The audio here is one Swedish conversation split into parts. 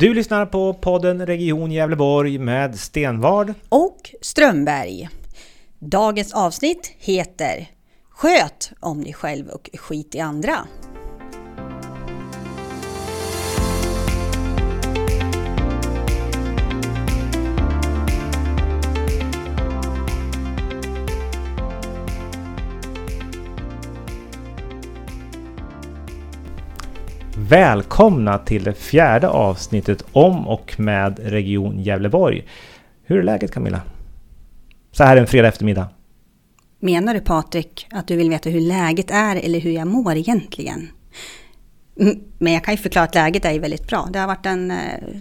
Du lyssnar på podden Region Gävleborg med Stenvard och Strömberg. Dagens avsnitt heter Sköt om dig själv och skit i andra. Välkomna till det fjärde avsnittet om och med Region Gävleborg. Hur är läget Camilla? Så här en fredag eftermiddag. Menar du Patrik att du vill veta hur läget är eller hur jag mår egentligen? Mm, men jag kan ju förklara att läget är väldigt bra. Det har varit en eh,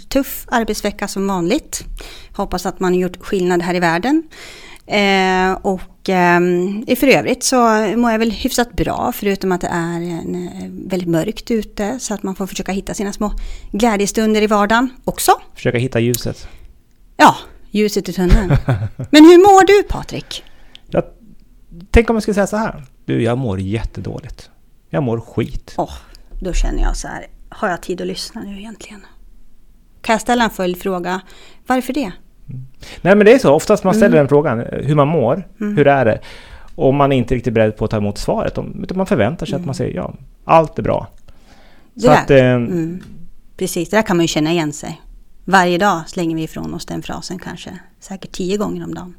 tuff arbetsvecka som vanligt. Hoppas att man har gjort skillnad här i världen. Eh, och eh, för övrigt så mår jag väl hyfsat bra förutom att det är en, eh, väldigt mörkt ute så att man får försöka hitta sina små glädjestunder i vardagen också. Försöka hitta ljuset. Ja, ljuset i tunneln. Men hur mår du Patrik? Jag, tänk om jag skulle säga så här. Du, jag mår jättedåligt. Jag mår skit. Åh, oh, då känner jag så här. Har jag tid att lyssna nu egentligen? Kan jag ställa en följdfråga? Varför det? Mm. Nej men det är så, oftast man ställer mm. den frågan, hur man mår, mm. hur är det? Och man är inte riktigt beredd på att ta emot svaret, utan man förväntar sig mm. att man säger ja, allt är bra. Så att, eh, mm. Precis, det där kan man ju känna igen sig. Varje dag slänger vi ifrån oss den frasen kanske, säkert tio gånger om dagen.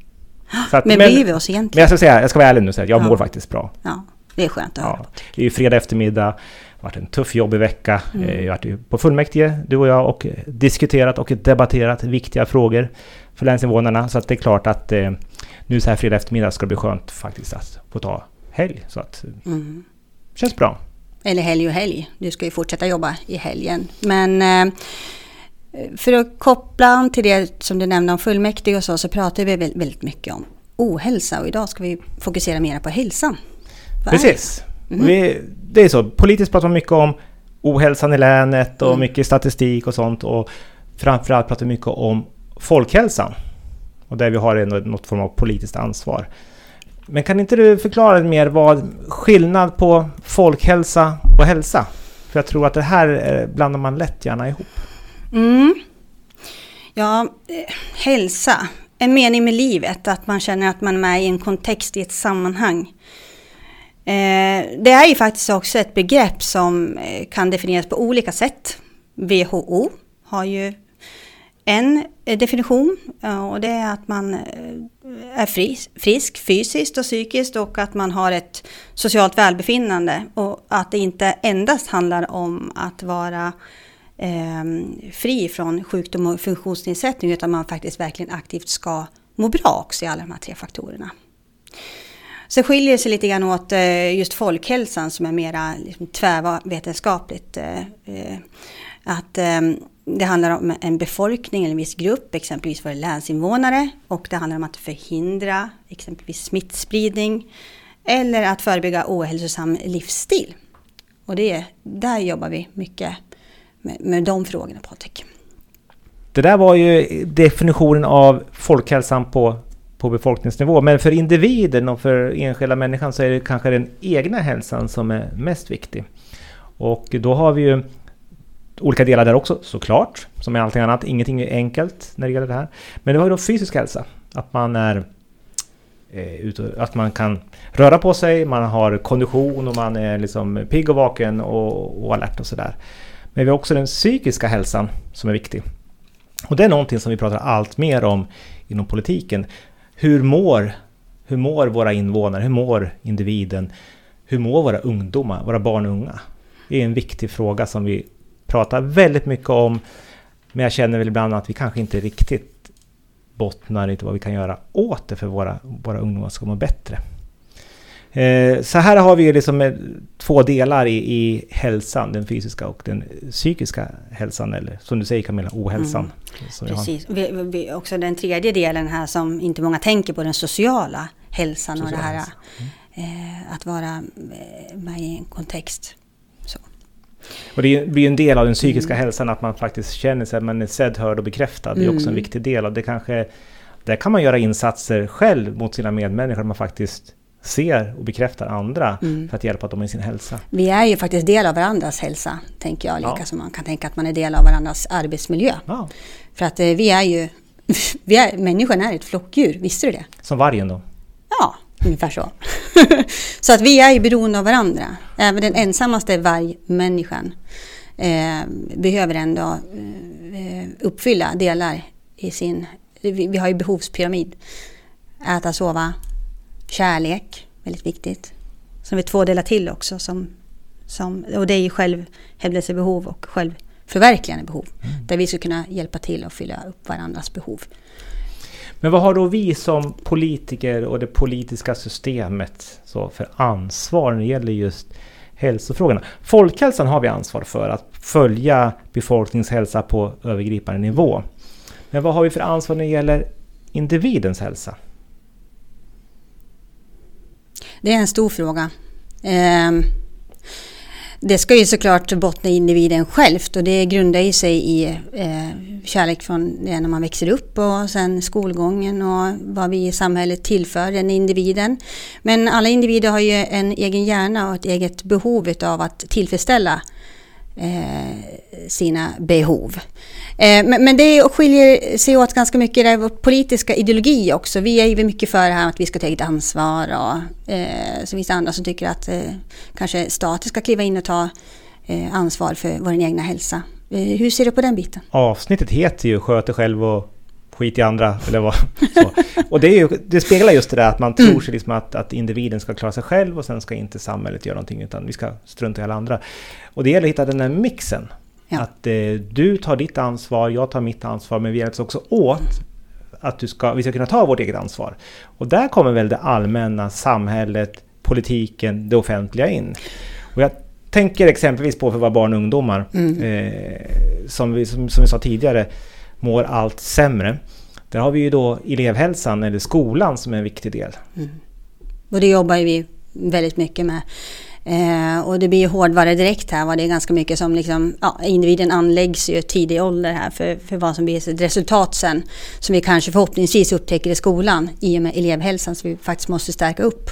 Att, men, bryr vi oss egentligen? Men jag ska, säga, jag ska vara ärlig nu och säga jag ja. mår faktiskt bra. Ja, det är skönt att höra. Ja, det är ju fredag eftermiddag, det har varit en tuff jobbig vecka. Mm. Jag har varit på fullmäktige, du och jag, och diskuterat och debatterat viktiga frågor för länsinvånarna. Så att det är klart att eh, nu så här fredag eftermiddag ska det bli skönt faktiskt att få ta helg. Så att mm. känns bra. Eller helg och helg. Du ska ju fortsätta jobba i helgen. Men eh, för att koppla an till det som du nämnde om fullmäktige och så, så pratar vi väldigt mycket om ohälsa och idag ska vi fokusera mer på hälsan. Vad Precis. Mm. Vi, det är så, politiskt pratar man mycket om ohälsan i länet och mm. mycket statistik och sånt och framförallt pratar vi mycket om folkhälsan. Och där vi har något form av politiskt ansvar. Men kan inte du förklara mer vad skillnad på folkhälsa och hälsa? För jag tror att det här eh, blandar man lätt gärna ihop. Mm. Ja, eh, hälsa. En mening med livet, att man känner att man är med i en kontext, i ett sammanhang. Eh, det är ju faktiskt också ett begrepp som eh, kan definieras på olika sätt. WHO har ju en eh, definition eh, och det är att man eh, är frisk fysiskt och psykiskt och att man har ett socialt välbefinnande och att det inte endast handlar om att vara eh, fri från sjukdom och funktionsnedsättning utan man faktiskt verkligen aktivt ska må bra också i alla de här tre faktorerna. Sen skiljer det sig lite grann åt just folkhälsan som är mera liksom tvärvetenskapligt. Att ehm, det handlar om en befolkning eller en viss grupp, exempelvis för länsinvånare. Och det handlar om att förhindra exempelvis smittspridning. Eller att förebygga ohälsosam livsstil. Och det, där jobbar vi mycket med, med de frågorna Patrik. Det där var ju definitionen av folkhälsan på, på befolkningsnivå. Men för individen och för enskilda människan så är det kanske den egna hälsan som är mest viktig. Och då har vi ju olika delar där också såklart, som med allting annat. Ingenting är enkelt när det gäller det här. Men det har ju då fysisk hälsa, att man är eh, att man kan röra på sig, man har kondition och man är liksom pigg och vaken och, och alert och sådär. Men vi har också den psykiska hälsan som är viktig. Och det är någonting som vi pratar allt mer om inom politiken. Hur mår, hur mår våra invånare? Hur mår individen? Hur mår våra ungdomar, våra barn och unga? Det är en viktig fråga som vi pratar väldigt mycket om. Men jag känner väl ibland att vi kanske inte riktigt bottnar i vad vi kan göra åt det för våra, våra ungdomar ska må bättre. Eh, så här har vi liksom eh, två delar i, i hälsan, den fysiska och den psykiska hälsan, eller som du säger Camilla, ohälsan. Mm. Precis, vi, vi, också den tredje delen här som inte många tänker på, den sociala hälsan Social och det här mm. eh, att vara med i en kontext. Och det blir en del av den psykiska mm. hälsan att man faktiskt känner sig att man är sedd, hörd och bekräftad. Det är också en mm. viktig del. Och det kanske, där kan man göra insatser själv mot sina medmänniskor. Man faktiskt ser och bekräftar andra mm. för att hjälpa dem i sin hälsa. Vi är ju faktiskt del av varandras hälsa, tänker jag, lika ja. som man kan tänka att man är del av varandras arbetsmiljö. Ja. För att eh, vi är ju, vi är, människan är ett flockdjur, visste du det? Som vargen då? Ja, ungefär så. så att vi är ju beroende av varandra. Även den ensammaste vargmänniskan eh, behöver ändå eh, uppfylla delar i sin... Vi, vi har ju behovspyramid. Äta, sova, kärlek, väldigt viktigt. Som vi två delar till också. Som, som, och det är ju självhävdelsebehov och självförverkligande behov. Mm. Där vi ska kunna hjälpa till och fylla upp varandras behov. Men vad har då vi som politiker och det politiska systemet så för ansvar när det gäller just hälsofrågorna? Folkhälsan har vi ansvar för, att följa befolkningens hälsa på övergripande nivå. Men vad har vi för ansvar när det gäller individens hälsa? Det är en stor fråga. Eh det ska ju såklart bottna i individen självt och det grundar ju sig i eh, kärlek från det när man växer upp och sen skolgången och vad vi i samhället tillför den individen. Men alla individer har ju en egen hjärna och ett eget behov av att tillfredsställa Eh, sina behov. Eh, men, men det skiljer sig åt ganska mycket i vår politiska ideologi också. Vi är ju mycket för det här att vi ska ta eget ansvar och eh, så finns det andra som tycker att eh, kanske staten ska kliva in och ta eh, ansvar för vår egna hälsa. Eh, hur ser du på den biten? Avsnittet heter ju Sköt dig själv och skit i andra. Eller vad, så. Och det, är ju, det speglar just det där att man tror mm. sig liksom att, att individen ska klara sig själv och sen ska inte samhället göra någonting utan vi ska strunta i alla andra. Och det gäller att hitta den här mixen. Ja. Att eh, du tar ditt ansvar, jag tar mitt ansvar, men vi hjälps också åt att du ska, vi ska kunna ta vårt eget ansvar. Och där kommer väl det allmänna, samhället, politiken, det offentliga in. Och jag tänker exempelvis på för våra barn och ungdomar, mm. eh, som, vi, som, som vi sa tidigare, mår allt sämre. Där har vi ju då elevhälsan eller skolan som är en viktig del. Mm. Och det jobbar vi väldigt mycket med. Eh, och det blir ju hårdvara direkt här. Va? Det är ganska mycket som liksom, ja, individen anläggs ju tidig ålder här för, för vad som blir ett resultat sen. Som vi kanske förhoppningsvis upptäcker i skolan i och med elevhälsan som vi faktiskt måste stärka upp.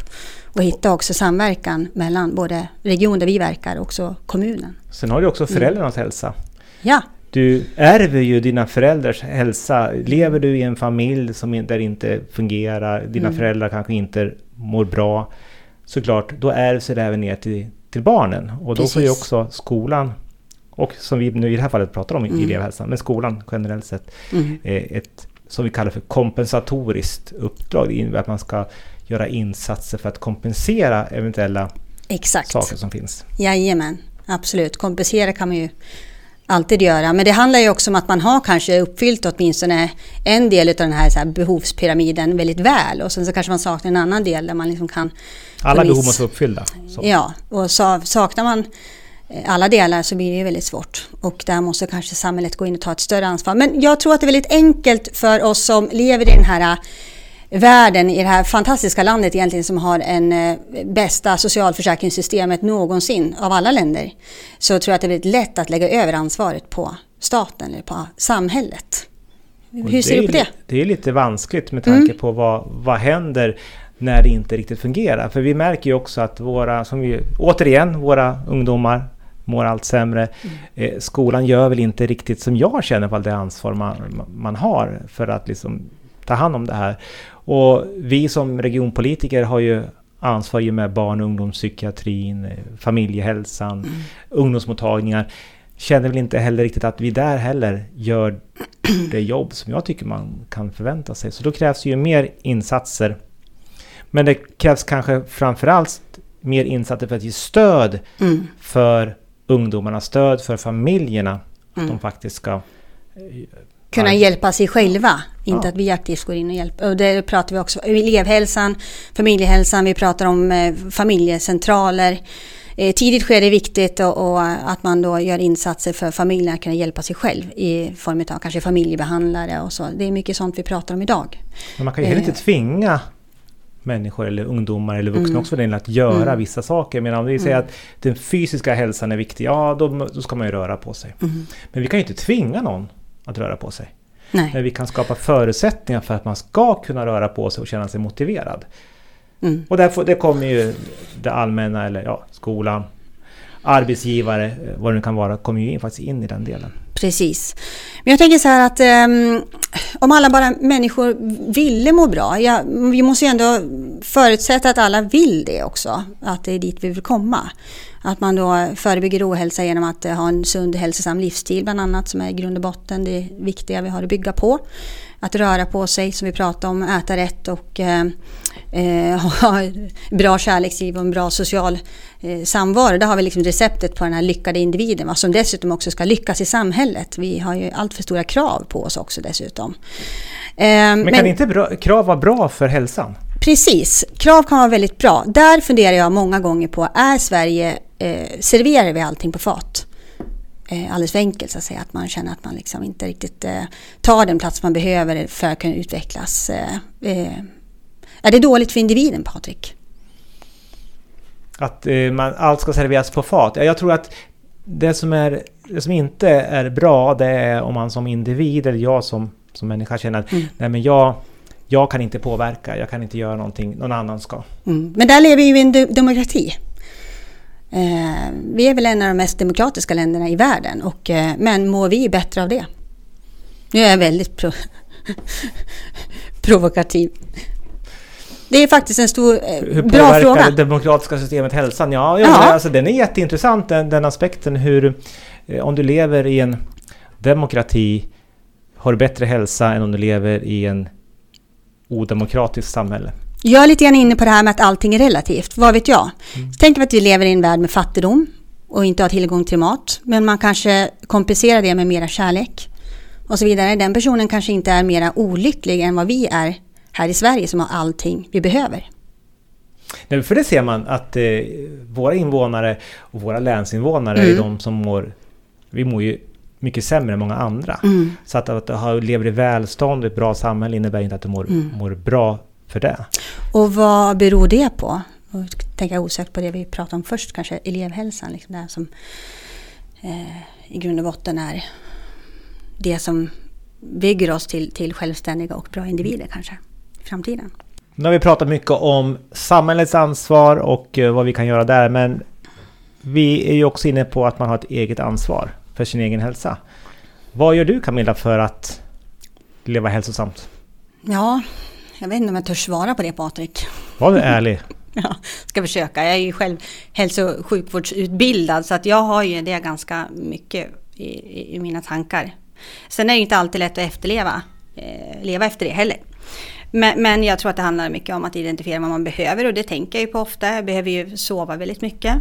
Och hitta också samverkan mellan både region där vi verkar och också kommunen. Sen har du också föräldrarnas mm. hälsa. Ja. Du ärver ju dina föräldrars hälsa. Lever du i en familj som där det inte fungerar, dina mm. föräldrar kanske inte mår bra såklart, då ärvs det även ner till, till barnen. Och då Precis. får ju också skolan, och som vi nu i det här fallet pratar om i mm. elevhälsan, men skolan generellt sett, mm. ett som vi kallar för kompensatoriskt uppdrag. Det innebär att man ska göra insatser för att kompensera eventuella Exakt. saker som finns. Jajamän, absolut. Kompensera kan man ju alltid göra. Men det handlar ju också om att man har kanske uppfyllt åtminstone en del av den här, så här behovspyramiden väldigt väl. Och sen så kanske man saknar en annan del där man liksom kan... Alla behov måste vara uppfyllda. Så. Ja, och så, saknar man eh, alla delar så blir det väldigt svårt. Och där måste kanske samhället gå in och ta ett större ansvar. Men jag tror att det är väldigt enkelt för oss som lever i den här världen, i det här fantastiska landet egentligen som har en eh, bästa socialförsäkringssystemet någonsin av alla länder. Så tror jag att det är väldigt lätt att lägga över ansvaret på staten eller på samhället. Hur ser du på det? Det är lite vanskligt med tanke mm. på vad, vad händer när det inte riktigt fungerar. För vi märker ju också att våra, som vi, återigen, våra ungdomar mår allt sämre. Mm. Eh, skolan gör väl inte riktigt som jag känner på det ansvar man, man har för att liksom ta hand om det här. Och vi som regionpolitiker har ju ansvar med barn och ungdomspsykiatrin, familjehälsan, mm. ungdomsmottagningar. Känner väl inte heller riktigt att vi där heller gör det jobb som jag tycker man kan förvänta sig. Så då krävs ju mer insatser. Men det krävs kanske framförallt mer insatser för att ge stöd mm. för ungdomarna, stöd för familjerna. Att mm. de faktiskt ska kunna Nej. hjälpa sig själva. Inte ja. att vi aktivt går in och hjälper. Och det pratar vi också om elevhälsan, familjehälsan, vi pratar om eh, familjecentraler. Eh, tidigt skede är viktigt och, och, att man då gör insatser för familjen att kunna hjälpa sig själv i form av kanske familjebehandlare och så. Det är mycket sånt vi pratar om idag. Men man kan ju heller inte eh. tvinga människor eller ungdomar eller vuxna mm. också för den att göra mm. vissa saker. Men om vi säger mm. att den fysiska hälsan är viktig, ja då, då ska man ju röra på sig. Mm. Men vi kan ju inte tvinga någon att röra på sig. Nej. Men vi kan skapa förutsättningar för att man ska kunna röra på sig och känna sig motiverad. Mm. Och där, det kommer ju det allmänna, eller ja, skolan, arbetsgivare, eh, vad det nu kan vara, kommer ju in, faktiskt in i den delen. Precis. Men jag tänker så här att um, om alla bara människor ville må bra, ja, vi måste ju ändå förutsätta att alla vill det också, att det är dit vi vill komma. Att man då förebygger ohälsa genom att eh, ha en sund hälsosam livsstil bland annat som är i grund och botten det viktiga vi har att bygga på. Att röra på sig som vi pratade om, äta rätt och eh, eh ha bra kärleksliv och en bra social eh, samvaro. Där har vi liksom receptet på den här lyckade individen va? som dessutom också ska lyckas i samhället. Vi har ju allt för stora krav på oss också dessutom. Eh, men kan men, inte bra, krav vara bra för hälsan? Precis, krav kan vara väldigt bra. Där funderar jag många gånger på, är Sverige, eh, serverar vi allting på fat? Eh, alldeles för enkelt så att säga, att man känner att man liksom inte riktigt eh, tar den plats man behöver för att kunna utvecklas. Eh, är det dåligt för individen, Patrik? Att man, allt ska serveras på fat? Jag tror att det som, är, det som inte är bra, det är om man som individ, eller jag som, som människa känner att mm. nej men jag jag kan inte påverka, jag kan inte göra någonting, någon annan ska. Mm. Men där lever vi ju i en demokrati. Eh, vi är väl en av de mest demokratiska länderna i världen, och, eh, men mår vi bättre av det? Nu är jag väldigt pro provokativ. Det är faktiskt en stor, eh, hur bra fråga. Hur påverkar det demokratiska systemet hälsan? Ja, ja, ja. Alltså, den är jätteintressant den, den aspekten hur eh, om du lever i en demokrati har du bättre hälsa än om du lever i en odemokratiskt samhälle. Jag är lite grann inne på det här med att allting är relativt. Vad vet jag? Mm. Tänk att vi lever i en värld med fattigdom och inte har tillgång till mat. Men man kanske kompenserar det med mera kärlek och så vidare. Den personen kanske inte är mera olycklig än vad vi är här i Sverige som har allting vi behöver. Nej, för det ser man att eh, våra invånare och våra länsinvånare mm. är de som mår... Vi mår ju mycket sämre än många andra. Mm. Så att, att ha, lever i välstånd och ett bra samhälle innebär inte att du mår, mm. mår bra för det. Och vad beror det på? Och tänker osökt på det vi pratade om först, kanske elevhälsan. Liksom det som eh, i grund och botten är det som bygger oss till, till självständiga och bra individer kanske i framtiden. Nu har vi pratat mycket om samhällets ansvar och eh, vad vi kan göra där, men vi är ju också inne på att man har ett eget ansvar för sin egen hälsa. Vad gör du Camilla för att leva hälsosamt? Ja, jag vet inte om jag törs svara på det Patrik. Var du ärlig. ja, ska försöka. Jag är ju själv hälso och sjukvårdsutbildad så att jag har ju det ganska mycket i, i, mina tankar. Sen är det inte alltid lätt att efterleva, eh, leva efter det heller. Men, men, jag tror att det handlar mycket om att identifiera vad man behöver och det tänker jag ju på ofta. Jag behöver ju sova väldigt mycket.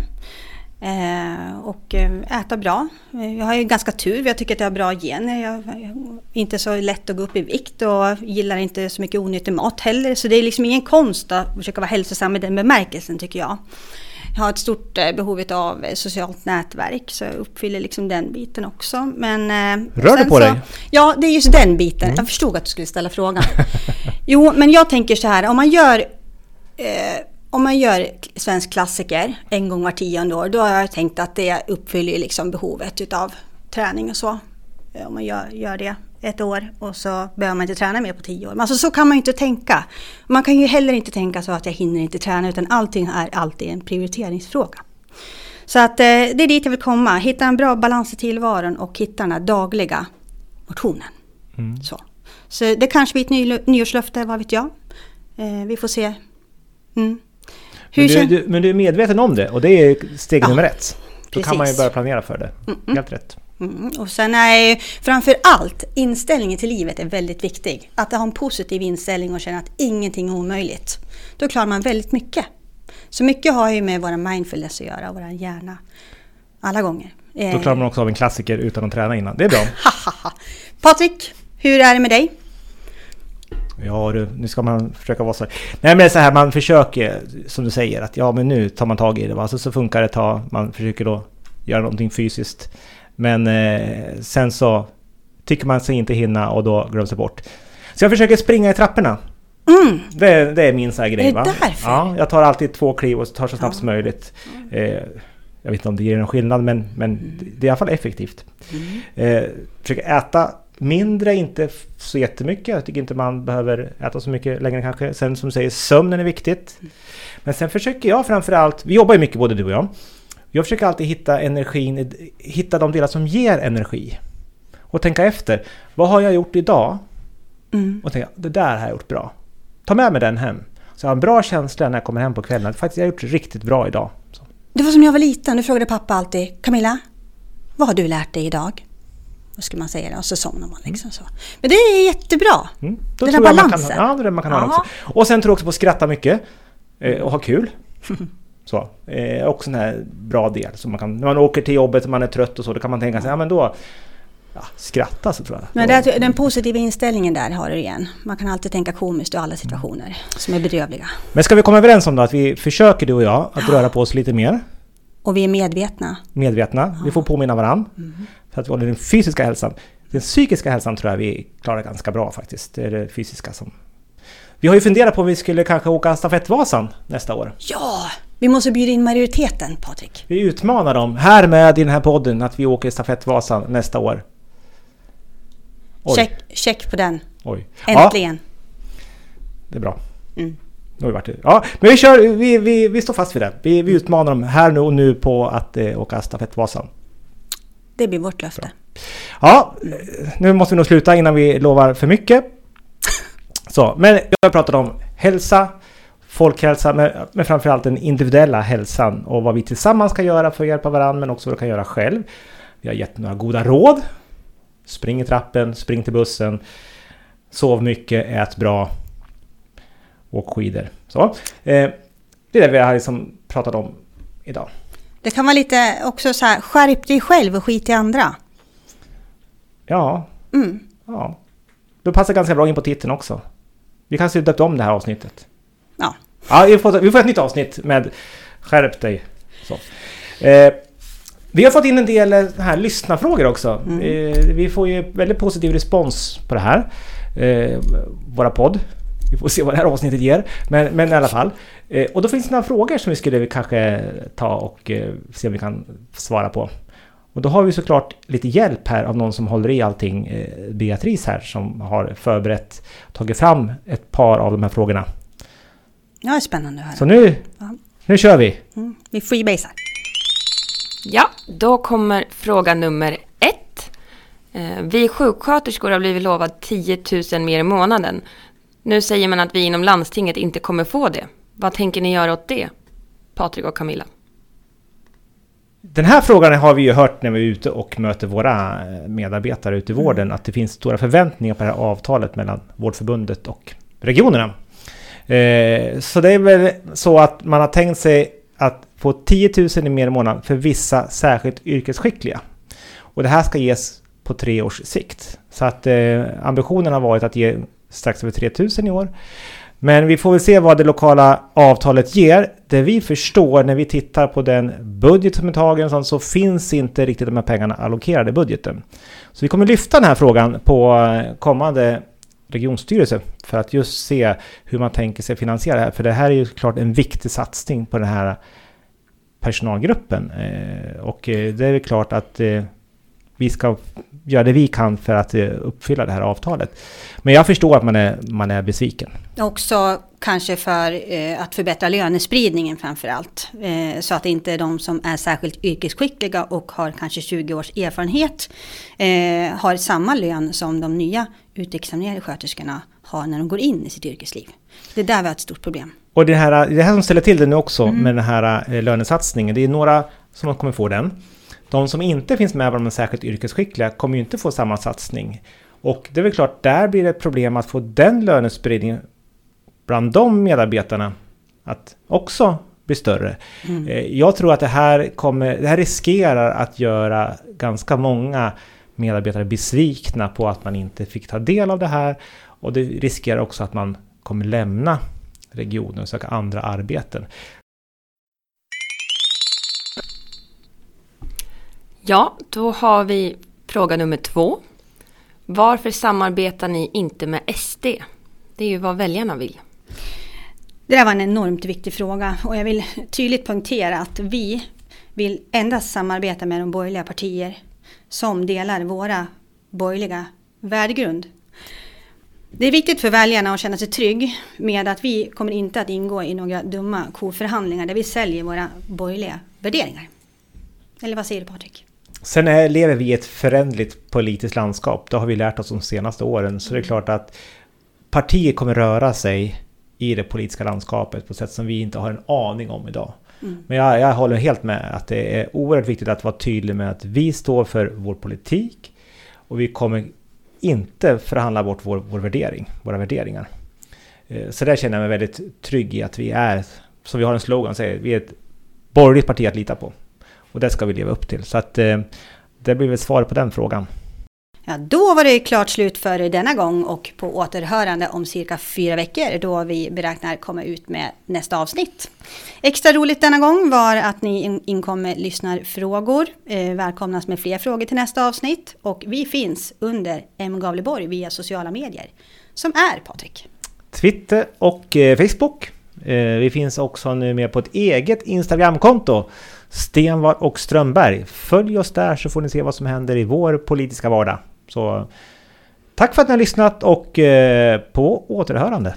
Eh, och eh, äta bra. Jag har ju ganska tur, jag tycker att jag har bra gener. Jag är inte så lätt att gå upp i vikt och gillar inte så mycket onyttig mat heller. Så det är liksom ingen konst att försöka vara hälsosam i den bemärkelsen tycker jag. Jag har ett stort eh, behov av socialt nätverk så jag uppfyller liksom den biten också. Men, Rör du på så, dig? Ja, det är just den biten. Mm. Jag förstod att du skulle ställa frågan. jo, men jag tänker så här, om man gör eh, om man gör svensk klassiker en gång var tionde år, då har jag tänkt att det uppfyller liksom behovet utav träning och så. Om man gör, gör det ett år och så behöver man inte träna mer på tio år. Alltså så kan man ju inte tänka. Man kan ju heller inte tänka så att jag hinner inte träna utan allting är alltid en prioriteringsfråga. Så att eh, det är dit jag vill komma. Hitta en bra balans i tillvaron och hitta den här dagliga motionen. Mm. Så. så det kanske blir ett nyårslöfte, vad vet jag. Eh, vi får se. Mm. Men du, du, men du, är medveten om det och det är steg ja, nummer ett. Då precis. kan man ju börja planera för det. Mm -mm. Helt rätt. Mm. Och sen är framför allt inställningen till livet är väldigt viktig. Att ha en positiv inställning och känna att ingenting är omöjligt. Då klarar man väldigt mycket. Så mycket har ju med våra mindfulness att göra, vår hjärna. Alla gånger. Då klarar man också av en klassiker utan att träna innan. Det är bra. Patrik, hur är det med dig? Ja du, nu ska man försöka vara så. Nej men så här, man försöker som du säger att ja men nu tar man tag i det. Va? Så, så funkar det ett tag. Man försöker då göra någonting fysiskt. Men eh, sen så tycker man sig inte hinna och då glöms det bort. Så jag försöker springa i trapporna. Mm. Det, det, är min så här grej. Är det va? därför? Ja, jag tar alltid två kliv och tar så snabbt ja. som möjligt. Eh, jag vet inte om det ger en skillnad men, men det är i alla fall effektivt. Mm. Eh, försöker äta mindre, inte så jättemycket. Jag tycker inte man behöver äta så mycket längre kanske. Sen som du säger, sömnen är viktigt. Men sen försöker jag framförallt, vi jobbar ju mycket både du och jag. Jag försöker alltid hitta energin, hitta de delar som ger energi. Och tänka efter, vad har jag gjort idag? Mm. Och tänka, det där har jag gjort bra. Ta med mig den hem. Så jag har en bra känsla när jag kommer hem på kvällen. Faktiskt, jag har gjort riktigt bra idag. Så. Det var som jag var liten, då frågade pappa alltid Camilla, vad har du lärt dig idag? Vad skulle man säga? Och så somnar man liksom så. Men det är jättebra. Mm. Den här balansen. Kan, ja, det är man kan ha också. Och sen tror jag också på att skratta mycket. Eh, och ha kul. Så, eh, också en här bra del. Så man kan, när man åker till jobbet och man är trött och så, då kan man tänka sig, ja men då ja, skratta så tror jag. Men det, den positiva inställningen där har du igen. Man kan alltid tänka komiskt i alla situationer mm. som är bedrövliga. Men ska vi komma överens om då att vi försöker du och jag att röra på oss lite mer? Och vi är medvetna. Medvetna. Vi får påminna varandra. Mm. För att vi håller den fysiska hälsan. Den psykiska hälsan tror jag vi klarar ganska bra faktiskt. Det är det fysiska som... Vi har ju funderat på om vi skulle kanske åka stafettvasan nästa år. Ja! Vi måste bjuda in majoriteten, Patrik. Vi utmanar dem här med i den här podden att vi åker stafettvasan nästa år. Check, check på den. Oj. Äntligen. Ja, det är bra. Mm. Nu har vi varit Ja, men vi, kör, vi, vi, vi står fast vid det. Vi, vi utmanar dem här nu och nu på att eh, åka stafettvasan. Det blir vårt löfte. Bra. Ja, nu måste vi nog sluta innan vi lovar för mycket. Så, men jag pratat om hälsa, folkhälsa, men, men framförallt den individuella hälsan och vad vi tillsammans kan göra för att hjälpa varandra, men också vad du kan göra själv. Vi har gett några goda råd Spring i trappen, spring till bussen. Sov mycket, ät bra. Åk skidor. Så. Eh, det är det vi har liksom pratat om idag. Det kan vara lite också så här, skärp dig själv och skit i andra. Ja. Mm. ja. Det passar ganska bra in på titeln också. Vi kanske döpt om det här avsnittet. Ja. Ja, vi får, vi får ett nytt avsnitt med Skärp dig. Så. Eh, vi har fått in en del eh, här lyssnarfrågor också. Mm. Eh, vi får ju väldigt positiv respons på det här. Eh, våra podd. Vi får se vad det här avsnittet ger. Men, men i alla fall. och då finns det några frågor som vi skulle kanske ta och se om vi kan svara på. Och då har vi såklart lite hjälp här av någon som håller i allting. Beatrice här som har förberett, tagit fram ett par av de här frågorna. Ja, spännande att höra. Så nu, ja. nu kör vi! Mm, vi freebasar. Ja, då kommer fråga nummer ett. Eh, vi sjuksköterskor har blivit lovad 10 000 mer i månaden. Nu säger man att vi inom landstinget inte kommer få det. Vad tänker ni göra åt det? Patrik och Camilla. Den här frågan har vi ju hört när vi är ute och möter våra eh, medarbetare ute i mm. vården, att det finns stora förväntningar på det här avtalet mellan Vårdförbundet och regionerna. Eh, så det är väl så att man har tänkt sig att få 10 000 i mer i månaden för vissa särskilt yrkesskickliga. Och det här ska ges på tre års sikt. Så att eh, ambitionen har varit att ge strax över 3000 i år. Men vi får väl se vad det lokala avtalet ger. Det vi förstår när vi tittar på den budget som är tagen så finns inte riktigt de här pengarna allokerade i budgeten. Så vi kommer lyfta den här frågan på eh, kommande regionstyrelse för att just se hur man tänker sig finansiera det här. För det här är ju klart en viktig satsning på den här personalgruppen. Eh, och eh, det är väl klart att vi ska göra det vi kan för att uppfylla det här avtalet. Men jag förstår att man är, man är besviken. Också kanske för att förbättra lönespridningen framför allt. så att inte de som är särskilt yrkesskickliga och har kanske 20 års erfarenhet har samma lön som de nya utexaminerade sköterskorna har när de går in i sitt yrkesliv. Det är där vi har ett stort problem. Och det här, det här som ställer till det nu också mm. med den här eh, lönesatsningen, det är några som kommer få den. De som inte finns med bland de särskilt yrkesskickliga kommer ju inte få samma satsning. Och det är väl klart, där blir det ett problem att få den lönespridningen bland de medarbetarna att också bli större. Mm. Eh, jag tror att det här, kommer, det här riskerar att göra ganska många medarbetare besvikna på att man inte fick ta del av det här. Och det riskerar också att man kommer lämna regionen och söka andra arbeten. Ja, då har vi fråga nummer två. Varför samarbetar ni inte med SD? Det är ju vad väljarna vill. Det där var en enormt viktig fråga och jag vill tydligt poängtera att vi vill endast samarbeta med de borgerliga partier som delar våra borgerliga värdegrund. Det är viktigt för väljarna att känna sig trygg med att vi kommer inte att ingå i några dumma koförhandlingar där vi säljer våra borgerliga värderingar. Eller vad säger du Patrik? Sen är, lever vi i ett förändligt politiskt landskap. Det har vi lärt oss de senaste åren. Så det är mm. klart att partier kommer röra sig i det politiska landskapet på ett sätt som vi inte har en aning om idag. Mm. Men jag, jag håller helt med att det är oerhört viktigt att vara tydlig med att vi står för vår politik och vi kommer inte förhandla bort vår, vår värdering, våra värderingar. Eh, så där känner jag mig väldigt trygg i att vi är, som vi har en slogan säger, vi är ett borgerligt parti att lita på. Och det ska vi leva upp till. Så att eh, det blir väl svaret på den frågan. Ja, då var det klart slut för denna gång och på återhörande om cirka fyra veckor då vi beräknar komma ut med nästa avsnitt. Extra roligt denna gång var att ni inkom med lyssnarfrågor. Eh, välkomnas med fler frågor till nästa avsnitt och vi finns under M. Gavleborg via sociala medier. Som är Patrik? Twitter och eh, Facebook. Eh, vi finns också nu med på ett eget Instagramkonto. Stenvar och Strömberg. Följ oss där så får ni se vad som händer i vår politiska vardag. Så tack för att ni har lyssnat och eh, på återhörande.